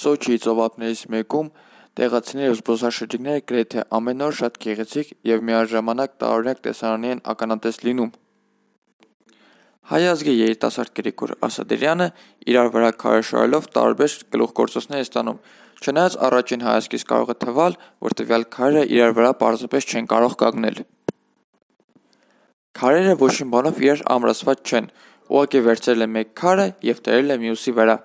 Սոչիի ծովափներից մեկում տեղացիները ու զբոսաշրջիկները գրեթե ամեն օր շատ գեղեցիկ եւ միաժամանակ տարօրինակ տեսարանի են ականատես լինում։ Հայ ազգի երիտասարդ Գրիգոր Ասադերյանը իրար վրա քարեր շարելով տարբեր գլուխգործոցներ է ստանում։ Չնայած առաջին հայացքից կարող է թվալ, որ տվյալ քարերը իրար վրա պարզապես չեն կարող կանգնել։ Քարերը ոչինչ բանով իրար ամրացված չեն, ուղղակի վերցրել է մեկ քարը եւ դրել է մյուսի վրա։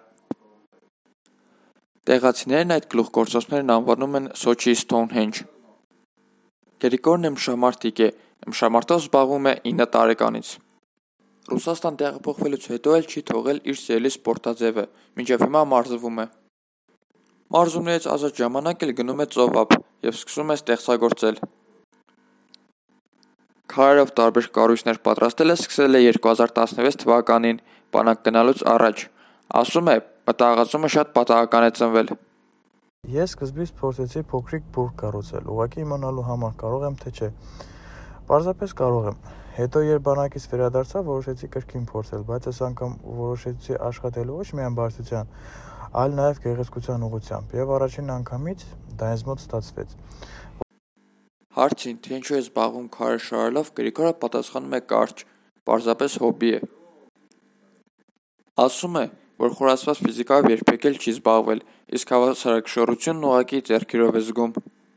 Տեղացիներն այդ գլուխգործոցներն անվանում են Սոչի Stonehenge։ Գրիգորն ըմբշամարտիկ է, ըմբշամարտով զբաղվում է 9 տարեկանից։ Ռուսաստան տեղափոխվելուց հետո էլ չի թողել իր սիրելի սպորտաձևը, մինչև հիմա մարզվում է։ Մարզումներից ազատ ժամանակ էլ գնում է ծովափ եւ սկսում է ստեղծագործել։ Քարերով տարբեր կառույցներ պատրաստելը սկսել է 2016 թվականին, բանակ գնալուց առաջ։ Ասում է՝ մտահղացումը շատ պատահական է ծնվել։ Ես սկզբից փորձեցի փոքրիկ բուրգ կառուցել, ուղղակի իմանալու համար կարող եմ թե չէ։ Պարզապես կարող եմ։ Հետո երբ բանակից վերադարձա, որոշեցի կրկին փորձել, բայց այս անգամ որոշեցի աշխատել ոչ միայն բարձրության, այլ նաև գեղեցկության ուղղությամբ, եւ առաջին անգամից դա ինձ մոտ ստացվեց։ Հարցին, թե ինչու է զբաղվում քարեր շարելով, Գրիգորը պատասխանում է կարճ՝ պարզապես հոբբի է։ Ասում է, որ խորացված ֆիզիկայով երբեք էլ չի զբաղվել, իսկ հավասարակշռությունն ուղղակի ձեռքերով է զգում։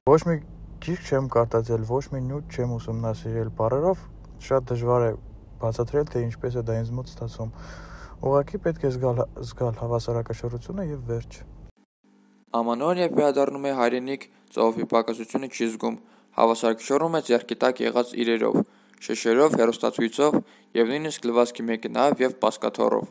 Ոչ մի գիրք չեմ կարդացել, ոչ մի նյութ չեմ ուսումնասիրել բառերով, շատ դժվար է բացատրել, թե ինչպես է դա ինձ մոտ ստացվում։ Ուղղակի պետք է զգալ զգալ հավասարակշռությունը եւ վերջ։ Ամանորն երբ վերադառնում է հայրենիք, ծովի պակասությունը չի զգում, Հավասարակշռում է ձեռքի տակ եղած իրերով, շշերով, հեռուստացույցով և նույնիսկ լվացքի մեքենայով և բազկաթոռով։